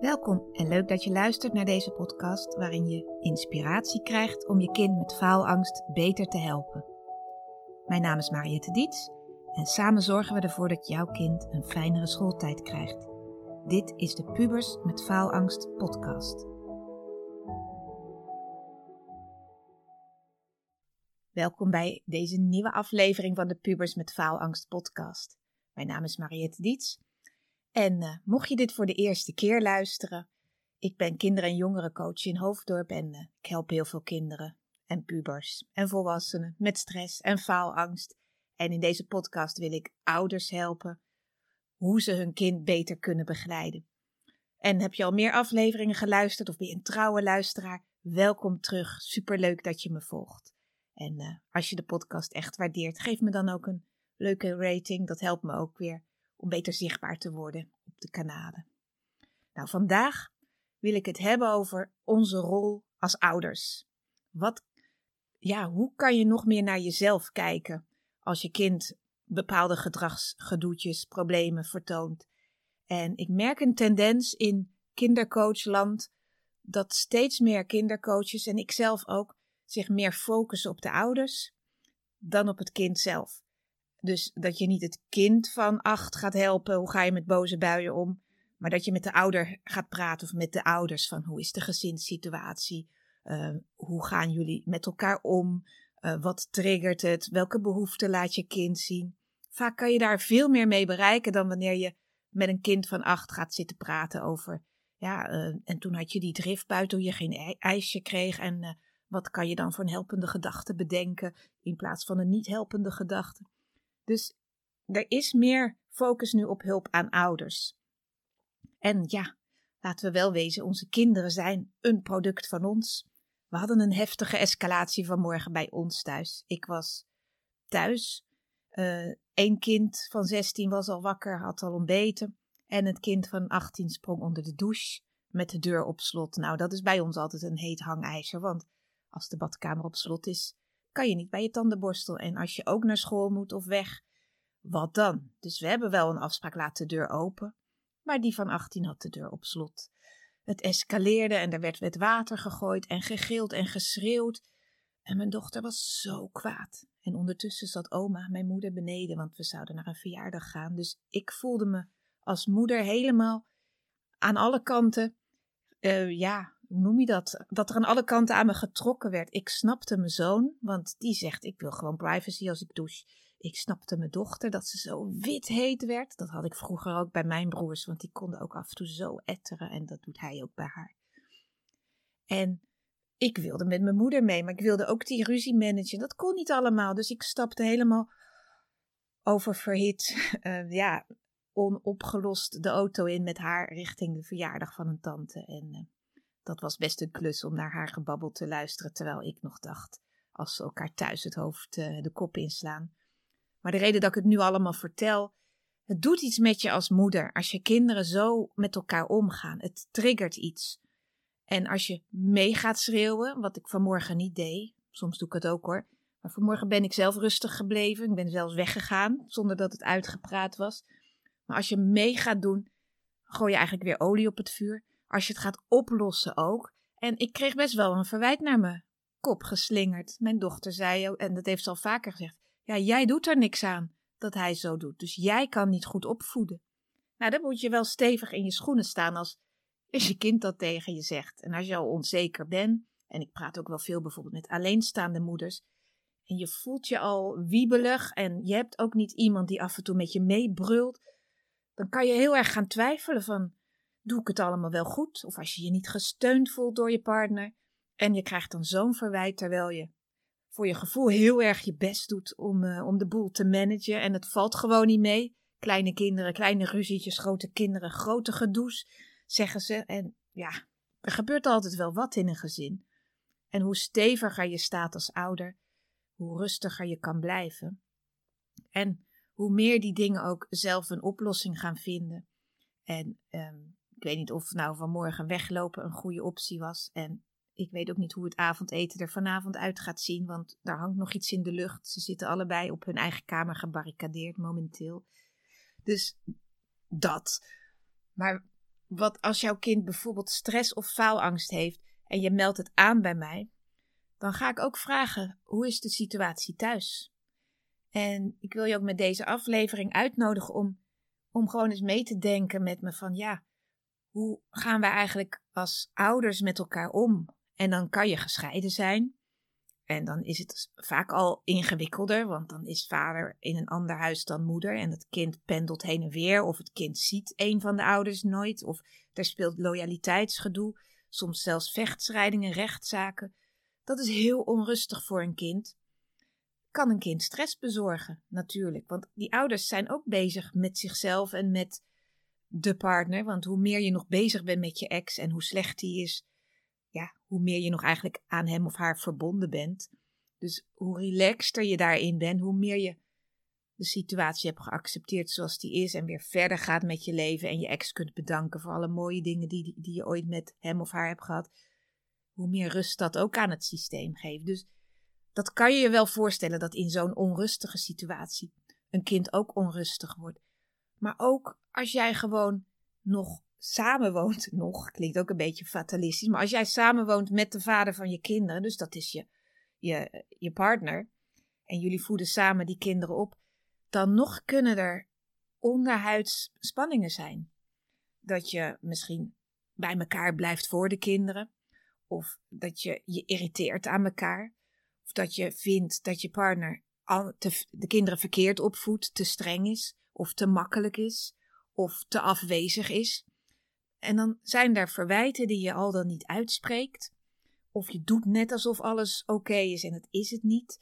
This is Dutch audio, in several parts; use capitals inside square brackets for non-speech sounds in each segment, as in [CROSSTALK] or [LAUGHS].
Welkom en leuk dat je luistert naar deze podcast waarin je inspiratie krijgt om je kind met faalangst beter te helpen. Mijn naam is Mariette Diets en samen zorgen we ervoor dat jouw kind een fijnere schooltijd krijgt. Dit is de Pubers met Faalangst podcast. Welkom bij deze nieuwe aflevering van de Pubers met Faalangst podcast. Mijn naam is Mariette Diets en uh, mocht je dit voor de eerste keer luisteren, ik ben kinder- en jongerencoach in Hoofddorp en uh, ik help heel veel kinderen en pubers en volwassenen met stress en faalangst. En in deze podcast wil ik ouders helpen hoe ze hun kind beter kunnen begeleiden. En heb je al meer afleveringen geluisterd of ben je een trouwe luisteraar? Welkom terug. Superleuk dat je me volgt. En uh, als je de podcast echt waardeert, geef me dan ook een leuke rating. Dat helpt me ook weer om beter zichtbaar te worden op de kanalen. Nou, vandaag wil ik het hebben over onze rol als ouders. Wat, ja, hoe kan je nog meer naar jezelf kijken als je kind bepaalde gedragsgedoetjes, problemen vertoont? En ik merk een tendens in kindercoachland dat steeds meer kindercoaches en ik zelf ook zich meer focussen op de ouders dan op het kind zelf. Dus dat je niet het kind van acht gaat helpen, hoe ga je met boze buien om, maar dat je met de ouder gaat praten of met de ouders van hoe is de gezinssituatie, uh, hoe gaan jullie met elkaar om, uh, wat triggert het, welke behoeften laat je kind zien. Vaak kan je daar veel meer mee bereiken dan wanneer je met een kind van acht gaat zitten praten over, ja, uh, en toen had je die driftbuit toen je geen ijsje kreeg en wat kan je dan voor een helpende gedachte bedenken in plaats van een niet helpende gedachte. Dus er is meer focus nu op hulp aan ouders. En ja, laten we wel wezen, onze kinderen zijn een product van ons. We hadden een heftige escalatie vanmorgen bij ons thuis. Ik was thuis. Eén uh, kind van 16 was al wakker, had al ontbeten. En het kind van 18 sprong onder de douche met de deur op slot. Nou, dat is bij ons altijd een heet hangijzer, want als de badkamer op slot is, kan je niet bij je tandenborstel. En als je ook naar school moet of weg, wat dan? Dus we hebben wel een afspraak, laat de deur open. Maar die van 18 had de deur op slot. Het escaleerde en er werd met water gegooid en gegild en geschreeuwd. En mijn dochter was zo kwaad. En ondertussen zat oma, mijn moeder, beneden, want we zouden naar een verjaardag gaan. Dus ik voelde me als moeder helemaal aan alle kanten, uh, ja, hoe noem je dat? Dat er aan alle kanten aan me getrokken werd. Ik snapte mijn zoon, want die zegt: Ik wil gewoon privacy als ik douche. Ik snapte mijn dochter dat ze zo wit heet werd. Dat had ik vroeger ook bij mijn broers, want die konden ook af en toe zo etteren en dat doet hij ook bij haar. En ik wilde met mijn moeder mee, maar ik wilde ook die ruzie managen. Dat kon niet allemaal, dus ik stapte helemaal oververhit, uh, [LAUGHS] ja, onopgelost de auto in met haar richting de verjaardag van een tante. En uh, dat was best een klus om naar haar gebabbel te luisteren, terwijl ik nog dacht, als ze elkaar thuis het hoofd uh, de kop inslaan. Maar de reden dat ik het nu allemaal vertel, het doet iets met je als moeder als je kinderen zo met elkaar omgaan. Het triggert iets. En als je mee gaat schreeuwen, wat ik vanmorgen niet deed, soms doe ik het ook hoor. Maar vanmorgen ben ik zelf rustig gebleven. Ik ben zelfs weggegaan zonder dat het uitgepraat was. Maar als je mee gaat doen, gooi je eigenlijk weer olie op het vuur als je het gaat oplossen ook. En ik kreeg best wel een verwijt naar mijn kop geslingerd. Mijn dochter zei, en dat heeft ze al vaker gezegd, ja, jij doet er niks aan dat hij zo doet. Dus jij kan niet goed opvoeden. Nou, dan moet je wel stevig in je schoenen staan als, als je kind dat tegen je zegt. En als je al onzeker bent, en ik praat ook wel veel bijvoorbeeld met alleenstaande moeders, en je voelt je al wiebelig en je hebt ook niet iemand die af en toe met je meebrult, dan kan je heel erg gaan twijfelen van, doe ik het allemaal wel goed? Of als je je niet gesteund voelt door je partner en je krijgt dan zo'n verwijt terwijl je voor je gevoel heel erg je best doet om, uh, om de boel te managen en het valt gewoon niet mee. Kleine kinderen, kleine ruzietjes, grote kinderen, grote gedoes, zeggen ze. En ja, er gebeurt altijd wel wat in een gezin. En hoe steviger je staat als ouder, hoe rustiger je kan blijven. En hoe meer die dingen ook zelf een oplossing gaan vinden. En um, ik weet niet of nou vanmorgen weglopen een goede optie was. En ik weet ook niet hoe het avondeten er vanavond uit gaat zien, want daar hangt nog iets in de lucht. Ze zitten allebei op hun eigen kamer gebarricadeerd momenteel. Dus dat. Maar wat als jouw kind bijvoorbeeld stress of faalangst heeft en je meldt het aan bij mij, dan ga ik ook vragen: hoe is de situatie thuis? En ik wil je ook met deze aflevering uitnodigen om, om gewoon eens mee te denken met me van ja, hoe gaan wij eigenlijk als ouders met elkaar om? En dan kan je gescheiden zijn. En dan is het vaak al ingewikkelder, want dan is vader in een ander huis dan moeder en het kind pendelt heen en weer, of het kind ziet een van de ouders nooit, of er speelt loyaliteitsgedoe, soms zelfs vechtstrijdingen, rechtszaken. Dat is heel onrustig voor een kind. Kan een kind stress bezorgen, natuurlijk, want die ouders zijn ook bezig met zichzelf en met de partner, want hoe meer je nog bezig bent met je ex en hoe slecht die is, ja, hoe meer je nog eigenlijk aan hem of haar verbonden bent. Dus hoe relaxter je daarin bent, hoe meer je de situatie hebt geaccepteerd zoals die is en weer verder gaat met je leven en je ex kunt bedanken voor alle mooie dingen die, die je ooit met hem of haar hebt gehad, hoe meer rust dat ook aan het systeem geeft. Dus dat kan je je wel voorstellen dat in zo'n onrustige situatie een kind ook onrustig wordt. Maar ook als jij gewoon nog samenwoont, [LAUGHS] nog, klinkt ook een beetje fatalistisch, maar als jij samenwoont met de vader van je kinderen, dus dat is je, je, je partner, en jullie voeden samen die kinderen op, dan nog kunnen er onderhuids spanningen zijn. Dat je misschien bij elkaar blijft voor de kinderen, of dat je je irriteert aan elkaar, of dat je vindt dat je partner de kinderen verkeerd opvoedt, te streng is, of te makkelijk is, of te afwezig is. En dan zijn er verwijten die je al dan niet uitspreekt. Of je doet net alsof alles oké is en het is het niet.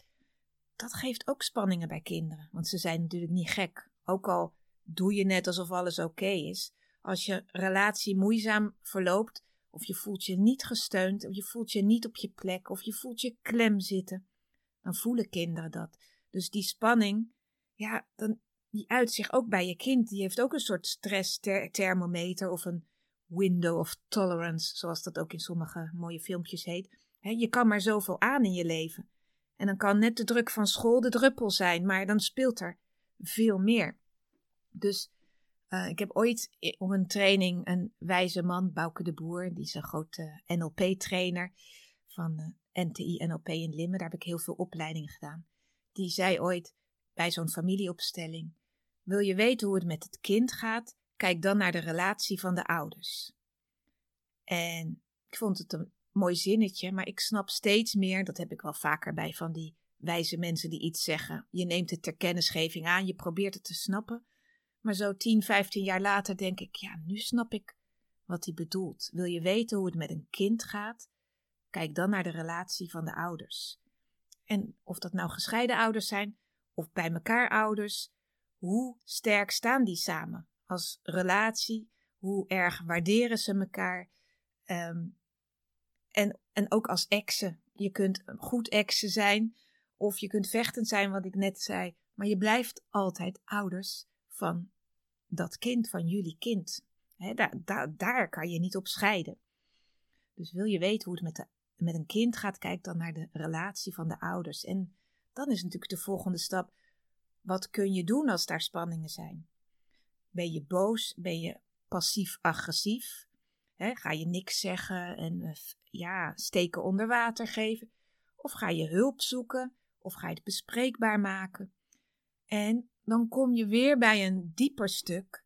Dat geeft ook spanningen bij kinderen, want ze zijn natuurlijk niet gek. Ook al doe je net alsof alles oké is. Als je relatie moeizaam verloopt, of je voelt je niet gesteund, of je voelt je niet op je plek, of je voelt je klem zitten, dan voelen kinderen dat. Dus die spanning, ja, dan, die uit zich ook bij je kind. Die heeft ook een soort stressthermometer of een window of tolerance, zoals dat ook in sommige mooie filmpjes heet. je kan maar zoveel aan in je leven. En dan kan net de druk van school de druppel zijn, maar dan speelt er veel meer. Dus uh, ik heb ooit op een training een wijze man, Bouke de Boer, die is een grote NLP-trainer van uh, NTI NLP in Limmen. Daar heb ik heel veel opleidingen gedaan. Die zei ooit bij zo'n familieopstelling: Wil je weten hoe het met het kind gaat? Kijk dan naar de relatie van de ouders. En ik vond het een mooi zinnetje, maar ik snap steeds meer, dat heb ik wel vaker bij van die wijze mensen die iets zeggen. Je neemt het ter kennisgeving aan, je probeert het te snappen. Maar zo 10, 15 jaar later denk ik, ja, nu snap ik wat hij bedoelt. Wil je weten hoe het met een kind gaat? Kijk dan naar de relatie van de ouders. En of dat nou gescheiden ouders zijn of bij elkaar ouders, hoe sterk staan die samen? als relatie. Hoe erg waarderen ze elkaar. Ehm, en, en ook als exen. Je kunt goed exen zijn of je kunt vechtend zijn, wat ik net zei. Maar je blijft altijd ouders van dat kind, van jullie kind. daar, daar, daar kan je niet op scheiden. Dus wil je weten hoe het met, de, met een kind gaat, kijk dan naar de relatie van de ouders. En dan is natuurlijk de volgende stap: wat kun je doen als daar spanningen zijn? Ben je boos? Ben je passief-agressief? Ga je niks zeggen en uh, ja, steken onder water geven? Of ga je hulp zoeken? Of ga je het bespreekbaar maken? En dan kom je weer bij een dieper stuk.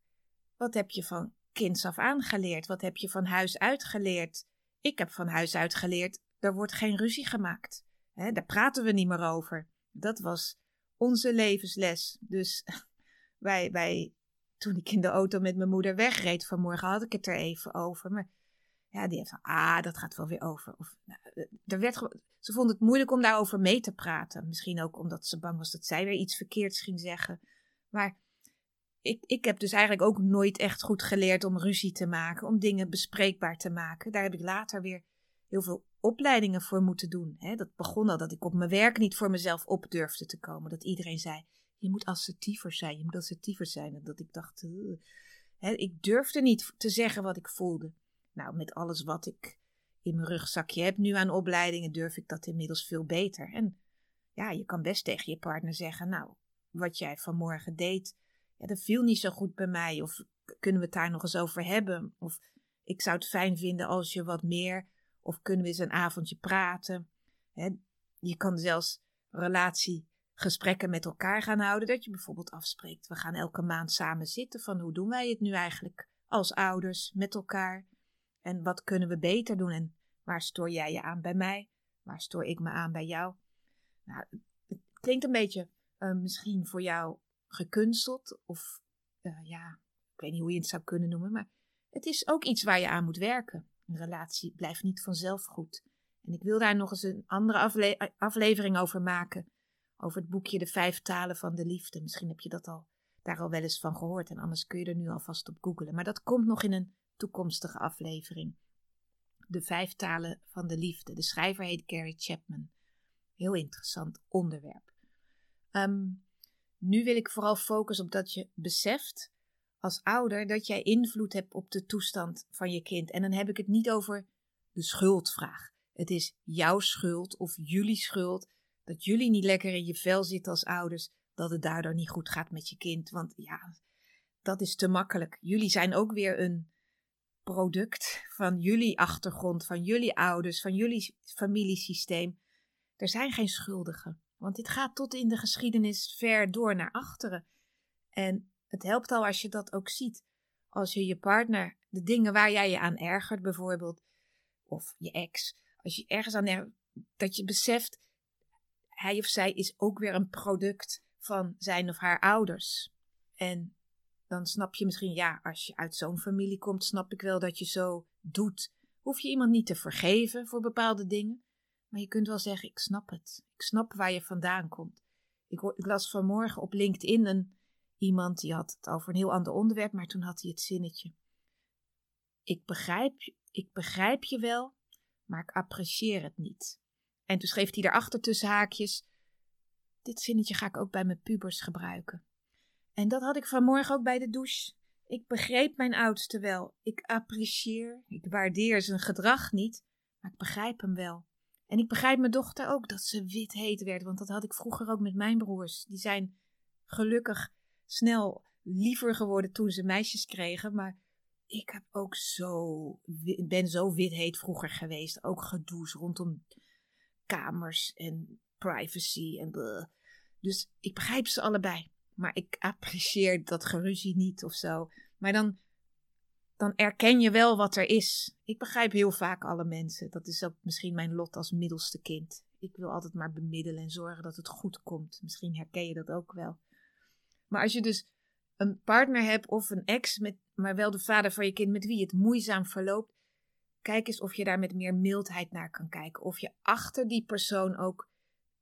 Wat heb je van kinds af aangeleerd? Wat heb je van huis uit geleerd? Ik heb van huis uit geleerd, er wordt geen ruzie gemaakt. Daar praten we niet meer over. Dat was onze levensles. Dus [LAUGHS] wij, wij toen ik in de auto met mijn moeder wegreed vanmorgen, had ik het er even over. Maar ja, die heeft van, ah, dat gaat wel weer over. Of, nou, eh, er werd, ze vond het moeilijk om daarover mee te praten. Misschien ook omdat ze bang was dat zij weer iets verkeerds ging zeggen. Maar ik, ik heb dus eigenlijk ook nooit echt goed geleerd om ruzie te maken, om dingen bespreekbaar te maken. Daar heb ik later weer heel veel opleidingen voor moeten doen. Hè. Dat begon al dat ik op mijn werk niet voor mezelf op durfde te komen. Dat iedereen zei, je moet assertiever zijn, je moet assertiever zijn. En dat ik dacht, hè, ik durfde niet te zeggen wat ik voelde. Nou, met alles wat ik in mijn rugzakje heb nu aan opleidingen, durf ik dat inmiddels veel beter. En ja, je kan best tegen je partner zeggen, nou, wat jij vanmorgen deed, dat viel niet zo goed bij mij. Of kunnen we het daar nog eens over hebben? Of ik zou het fijn vinden als je wat meer, of kunnen we eens een avondje praten? je kan zelfs relatiegesprekken met elkaar gaan houden. Dat je bijvoorbeeld afspreekt, we gaan elke maand samen zitten van hoe doen wij het nu eigenlijk als ouders met elkaar? En wat kunnen we beter doen? En waar stoor jij je aan bij mij? Waar stoor ik me aan bij jou? Nou, het klinkt een beetje uh, misschien voor jou gekunsteld of uh, ja, ik weet niet hoe je het zou kunnen noemen, maar het is ook iets waar je aan moet werken. Relatie blijft niet vanzelf goed. En ik wil daar nog eens een andere afle aflevering over maken. Over het boekje De Vijf Talen van de Liefde. Misschien heb je dat al, daar al wel eens van gehoord. En anders kun je er nu alvast op googelen. Maar dat komt nog in een toekomstige aflevering. De Vijf Talen van de Liefde. De schrijver heet Gary Chapman. Heel interessant onderwerp. Um, nu wil ik vooral focussen op dat je beseft als ouder dat jij invloed hebt op de toestand van je kind. En dan heb ik het niet over de schuldvraag. Het is jouw schuld of jullie schuld dat jullie niet lekker in je vel zitten als ouders, dat het daardoor niet goed gaat met je kind. Want ja, dat is te makkelijk. Jullie zijn ook weer een product van jullie achtergrond, van jullie ouders, van jullie familiesysteem. Er zijn geen schuldigen. Want dit gaat tot in de geschiedenis ver door naar achteren. En het helpt al als je dat ook ziet. Als je je partner, de dingen waar jij je aan ergert bijvoorbeeld, of je ex, als je ergens aan ergert, dat je beseft, hij of zij is ook weer een product van zijn of haar ouders. En dan snap je misschien, ja, als je uit zo'n familie komt, snap ik wel dat je zo doet. Hoef je iemand niet te vergeven voor bepaalde dingen. Maar je kunt wel zeggen: Ik snap het. Ik snap waar je vandaan komt. Ik, ik las vanmorgen op LinkedIn een, iemand die had het over een heel ander onderwerp, maar toen had hij het zinnetje: ik begrijp, ik begrijp je wel, maar ik apprecieer het niet. En toen schreef hij daarachter tussen haakjes: Dit zinnetje ga ik ook bij mijn pubers gebruiken. En dat had ik vanmorgen ook bij de douche. Ik begreep mijn oudste wel. Ik apprecieer, ik waardeer zijn gedrag niet, maar ik begrijp hem wel. En ik begrijp mijn dochter ook dat ze wit heet werd, want dat had ik vroeger ook met mijn broers. Die zijn gelukkig snel liever geworden toen ze meisjes kregen, maar ik heb ook zo, ben zo wit heet vroeger geweest. Ook gedoes rondom kamers en privacy en. Dus ik begrijp ze allebei. Maar ik apprecieer dat geruzie niet of zo. Maar dan dan erken je wel wat er is. Ik begrijp heel vaak alle mensen. Dat is ook misschien mijn lot als middelste kind. Ik wil altijd maar bemiddelen en zorgen dat het goed komt. Misschien herken je dat ook wel. Maar als je dus een partner hebt of een ex, met, maar wel de vader van je kind met wie het moeizaam verloopt, kijk eens of je daar met meer mildheid naar kan kijken. Of je achter die persoon ook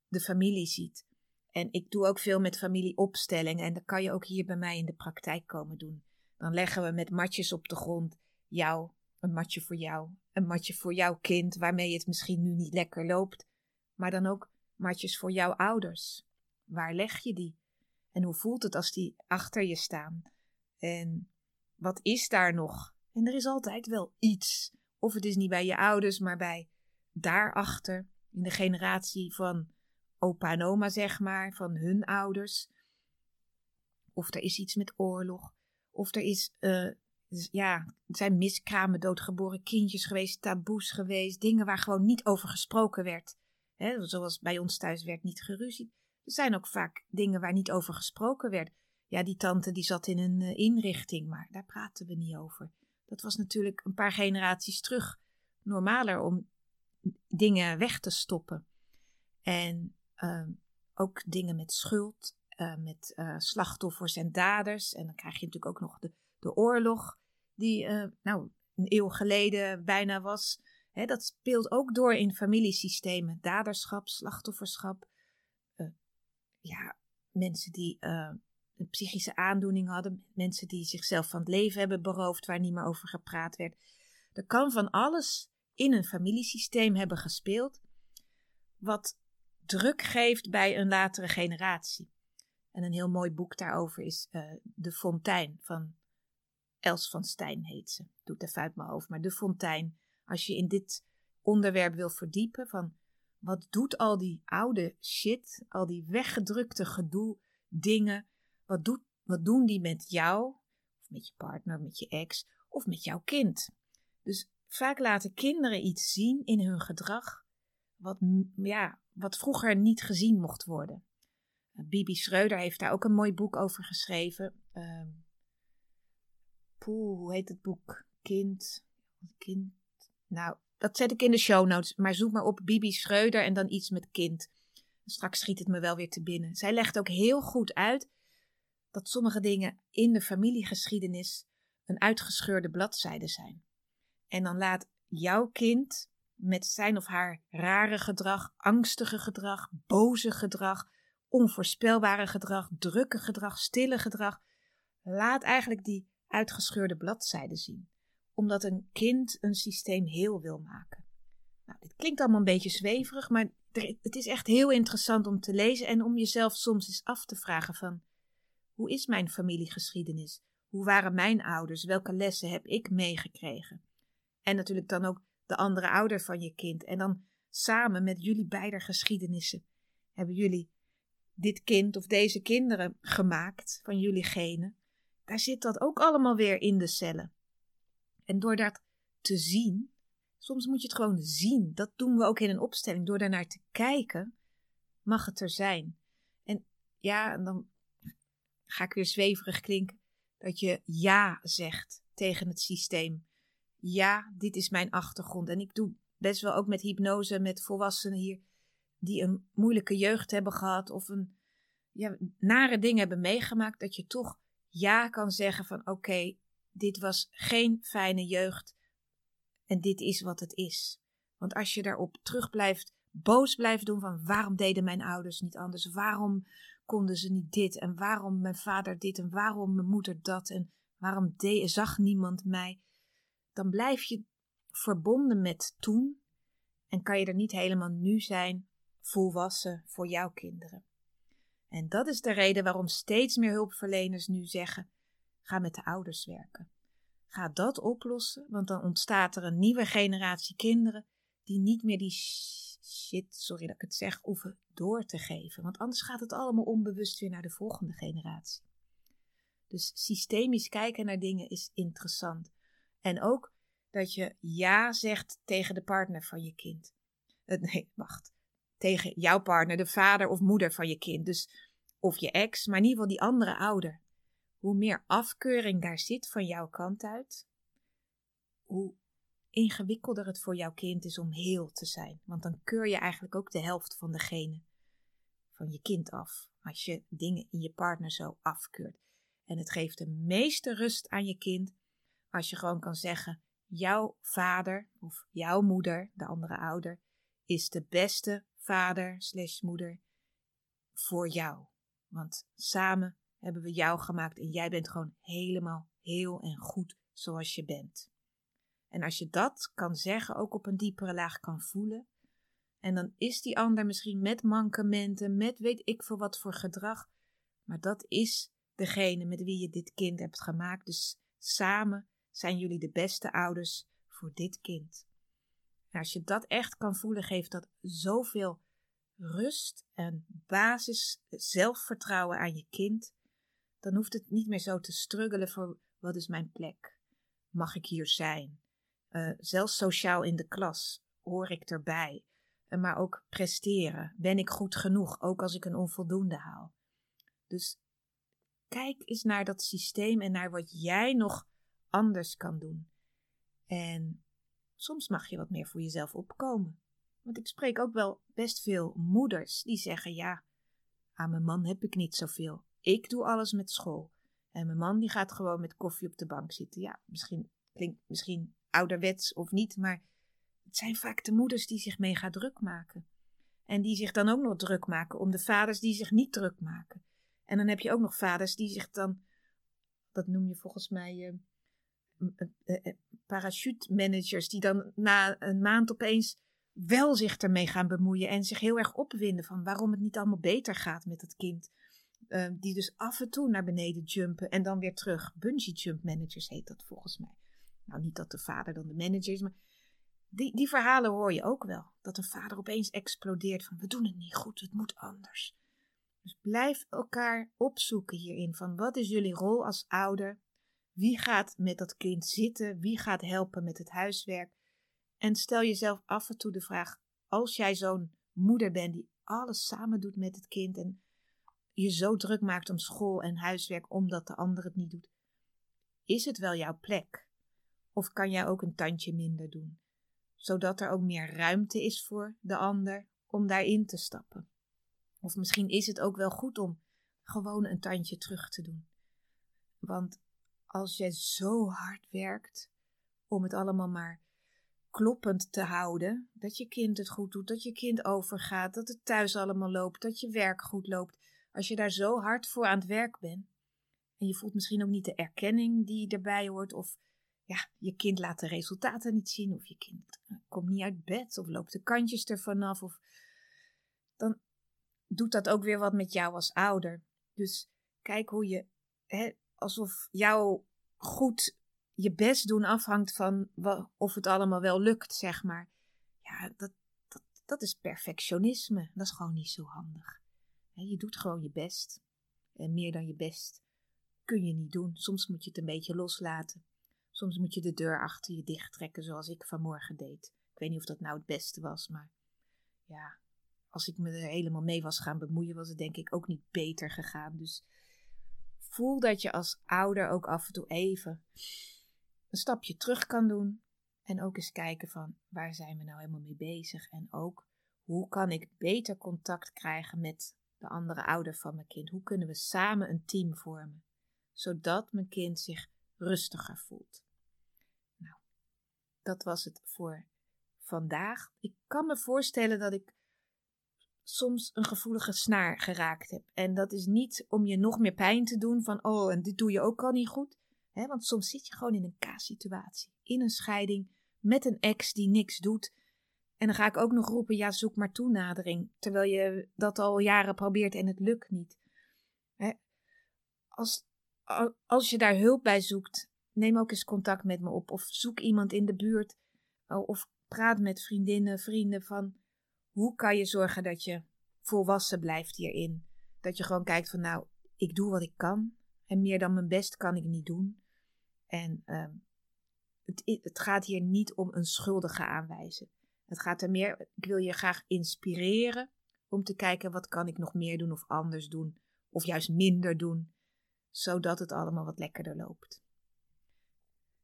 de familie ziet. En ik doe ook veel met familieopstellingen en dat kan je ook hier bij mij in de praktijk komen doen. Dan leggen we met matjes op de grond jou, een matje voor jou, een matje voor jouw kind, waarmee het misschien nu niet lekker loopt, maar dan ook matjes voor jouw ouders. Waar leg je die? En hoe voelt het als die achter je staan? En wat is daar nog? En er is altijd wel iets. Of het is niet bij je ouders, maar bij daarachter, in de generatie van opa en oma, zeg maar, van hun ouders. Of er is iets met oorlog. Of er is, uh, ja, het zijn miskramen, doodgeboren kindjes geweest, taboes geweest, dingen waar gewoon niet over gesproken werd. Hè, zoals bij ons thuis werd niet geruzied. Zijn ook vaak dingen waar niet over gesproken werd. Ja, die tante die zat in een uh, inrichting, maar daar praten we niet over. Dat was natuurlijk een paar generaties terug normaler om dingen weg te stoppen. En uh, ook dingen met schuld uh, met uh, slachtoffers en daders. En dan krijg je natuurlijk ook nog de, de oorlog, die nou, een eeuw geleden bijna was. Dat speelt ook door in familiesystemen. Daderschap, slachtofferschap. Ja, mensen die een psychische aandoening hadden. Mensen die zichzelf van het leven hebben beroofd, waar niet meer over gepraat werd. Er kan van alles in een familiesysteem hebben gespeeld. Wat druk geeft bij een latere generatie. En een heel mooi boek daarover is uh, De Fontein van Els van Stijn heet ze. Doet even uit mijn hoofd. Maar De Fontein, als je in dit onderwerp wil verdiepen van wat doet al die oude shit, al die weggedrukte gedoe dingen, wat, doet, wat doen die met jou? Of met je partner, met je ex of met jouw kind. Dus vaak laten kinderen iets zien in hun gedrag wat, ja, wat vroeger niet gezien mocht worden. Bibi Schreuder heeft daar ook een mooi boek over geschreven. Uh, poeh, hoe heet het boek? Kind. Kind. Nou, dat zet ik in de show notes. Maar zoek maar op Bibi Schreuder en dan iets met kind. Straks schiet het me wel weer te binnen. Zij legt ook heel goed uit dat sommige dingen in de familiegeschiedenis een uitgescheurde bladzijde zijn. En dan laat jouw kind met zijn of haar rare gedrag, angstige gedrag, boze gedrag, onvoorspelbare gedrag, drukke gedrag, stille gedrag, laat eigenlijk die uitgescheurde bladzijde zien, omdat een kind een systeem heel wil maken. Nou, dit klinkt allemaal een beetje zweverig, maar het is echt heel interessant om te lezen en om jezelf soms eens af te vragen van hoe is mijn familiegeschiedenis? Hoe waren mijn ouders? Welke lessen heb ik meegekregen? En natuurlijk dan ook de andere ouder van je kind. En dan samen met jullie beide geschiedenissen hebben jullie dit kind of deze kinderen gemaakt van jullie genen. Daar zit dat ook allemaal weer in de cellen. En door dat te zien, soms moet je het gewoon zien. Dat doen we ook in een opstelling. Door daarnaar te kijken, mag het er zijn. En ja, dan ga ik weer zweverig klinken. Dat je ja zegt tegen het systeem ja, dit is mijn achtergrond. En ik doe best wel ook met hypnose met volwassenen hier die een moeilijke jeugd hebben gehad of een ja, nare dingen hebben meegemaakt, dat je toch ja kan zeggen van oké, dit was geen fijne jeugd en dit is wat het is. Want als je daarop terug blijft, boos blijft doen van waarom deden mijn ouders niet anders, waarom konden ze niet dit? En waarom mijn vader dit? En waarom mijn moeder dat? En waarom de, zag niemand mij, dan blijf je verbonden met toen en kan je er niet helemaal nu zijn, volwassen voor jouw kinderen. En dat is de reden waarom steeds meer hulpverleners nu zeggen: ga met de ouders werken. Ga dat oplossen, want dan ontstaat er een nieuwe generatie kinderen die niet meer die shit, sorry dat ik het zeg, hoeven door te geven. Want anders gaat het allemaal onbewust weer naar de volgende generatie. Dus systemisch kijken naar dingen is interessant. En ook dat je ja zegt tegen de partner van je kind. Uh, nee, wacht. Tegen jouw partner, de vader of moeder van je kind. Dus, of je ex, maar in ieder geval die andere ouder. Hoe meer afkeuring daar zit van jouw kant uit, hoe ingewikkelder het voor jouw kind is om heel te zijn. Want dan keur je eigenlijk ook de helft van degene van je kind af. Als je dingen in je partner zo afkeurt. En het geeft de meeste rust aan je kind als je gewoon kan zeggen: jouw vader of jouw moeder, de andere ouder, is de beste vader slash moeder voor jou. Want samen hebben we jou gemaakt en jij bent gewoon helemaal heel en goed zoals je bent. En als je dat kan zeggen, ook op een diepere laag kan voelen, en dan is die ander misschien met mankementen, met weet ik veel wat voor gedrag, maar dat is degene met wie je dit kind hebt gemaakt. Dus samen zijn jullie de beste ouders voor dit kind. En als je dat echt kan voelen, geeft dat zoveel rust en basis zelfvertrouwen aan je kind. Dan hoeft het niet meer zo te struggelen voor wat is mijn plek? Mag ik hier zijn? Uh, zelfs sociaal in de klas hoor ik erbij. Uh, maar ook presteren. Ben ik goed genoeg, ook als ik een onvoldoende haal? Dus kijk eens naar dat systeem en naar wat jij nog anders kan doen. En soms mag je wat meer voor jezelf opkomen. Want ik spreek ook wel best veel moeders die zeggen: Ja, aan mijn man heb ik niet zoveel. Ik doe alles met school. En mijn man die gaat gewoon met koffie op de bank zitten. Ja, misschien klinkt misschien ouderwets of niet, maar het zijn vaak de moeders die zich mega druk maken. En die zich dan ook nog druk maken om de vaders die zich niet druk maken. En dan heb je ook nog vaders die zich dan, dat noem je volgens mij, uh, parachute managers die dan na een maand opeens wel zich ermee gaan bemoeien en zich heel erg opwinden van waarom het niet allemaal beter gaat met het kind. Uh, die dus af en toe naar beneden jumpen en dan weer terug. Bungee jump managers heet dat volgens mij. Nou, niet dat de vader dan de manager is, maar die, die verhalen hoor je ook wel. Dat een vader opeens explodeert van we doen het niet goed, het moet anders. Dus blijf elkaar opzoeken hierin van wat is jullie rol als ouder Wie gaat met dat kind zitten? Wie gaat helpen met het huiswerk? En stel jezelf af en toe de vraag: als jij zo'n moeder bent die alles samen doet met het kind en je zo druk maakt om school en huiswerk omdat de ander het niet doet, is het wel jouw plek? Of kan jij ook een tandje minder doen, zodat er ook meer ruimte is voor de ander om daarin te stappen? Of misschien is het ook wel goed om gewoon een tandje terug te doen. Want als jij zo hard werkt om het allemaal maar kloppend te houden, dat je kind het goed doet, dat je kind overgaat, dat het thuis allemaal loopt, dat je werk goed loopt, als je daar zo hard voor aan het werk bent en je voelt misschien ook niet de erkenning die erbij hoort, of ja, je kind laat de resultaten niet zien, of je kind komt niet uit bed, of loopt de kantjes ervan af, of dan doet dat ook weer wat met jou als ouder. Dus kijk hoe je, hè, alsof jouw goed je best doen afhangt van of het allemaal wel lukt, zeg maar. Ja, dat, dat, dat is perfectionisme. Dat is gewoon niet zo handig. Je doet gewoon je best. En meer dan je best kun je niet doen. Soms moet je het een beetje loslaten. Soms moet je de deur achter je dicht trekken, zoals ik vanmorgen deed. Ik weet niet of dat nou het beste was, maar ja, als ik me er helemaal mee was gaan bemoeien, was het denk ik ook niet beter gegaan. Dus voel dat je als ouder ook af en toe even een stapje terug kan doen. En ook eens kijken van waar zijn we nou helemaal mee bezig. En ook hoe kan ik beter contact krijgen met de andere ouder van mijn kind? Hoe kunnen we samen een team vormen? Zodat mijn kind zich rustiger voelt. Nou, dat was het voor vandaag. Ik kan me voorstellen dat ik soms een gevoelige snaar geraakt heb. En dat is niet om je nog meer pijn te doen van, oh, en dit doe je ook al niet goed. He, want soms zit je gewoon in een K-situatie, in een scheiding, met een ex die niks doet. En dan ga ik ook nog roepen, ja, zoek maar toenadering. Terwijl je dat al jaren probeert en het lukt niet. als, als je daar hulp bij zoekt, neem ook eens contact met me op. Of zoek iemand in de buurt. Of praat met vriendinnen, vrienden van hoe kan je zorgen dat je volwassen blijft hierin? Dat je gewoon kijkt van nou, ik doe wat ik kan en meer dan mijn best kan ik niet doen. En uh, het, het gaat hier niet om een schuldige aanwijzen. Het gaat er meer, ik wil je graag inspireren om te kijken wat kan ik nog meer doen of anders doen. Of juist minder doen, zodat het allemaal wat lekkerder loopt.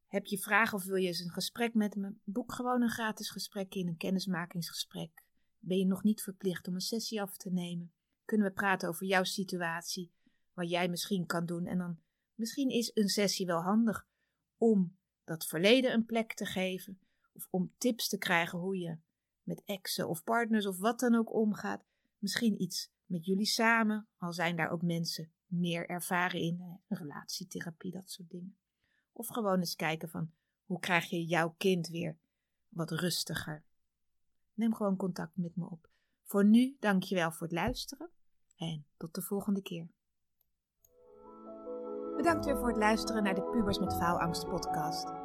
Heb je vragen of wil je eens een gesprek met me? Boek gewoon een gratis gesprek in, een kennismakingsgesprek ben je nog niet verplicht om een sessie af te nemen. Kunnen we praten over jouw situatie, wat jij misschien kan doen. En dan misschien is een sessie wel handig om dat verleden een plek te geven. Of om tips te krijgen hoe je met exen of partners of wat dan ook omgaat. Misschien iets met jullie samen, al zijn daar ook mensen meer ervaren in, relatietherapie, dat soort dingen. Of gewoon eens kijken van hoe krijg je jouw kind weer wat rustiger neem gewoon contact met me op. Voor nu, dankjewel voor het luisteren en tot de volgende keer. Bedankt weer voor het luisteren naar de Pubers met Faalangst podcast.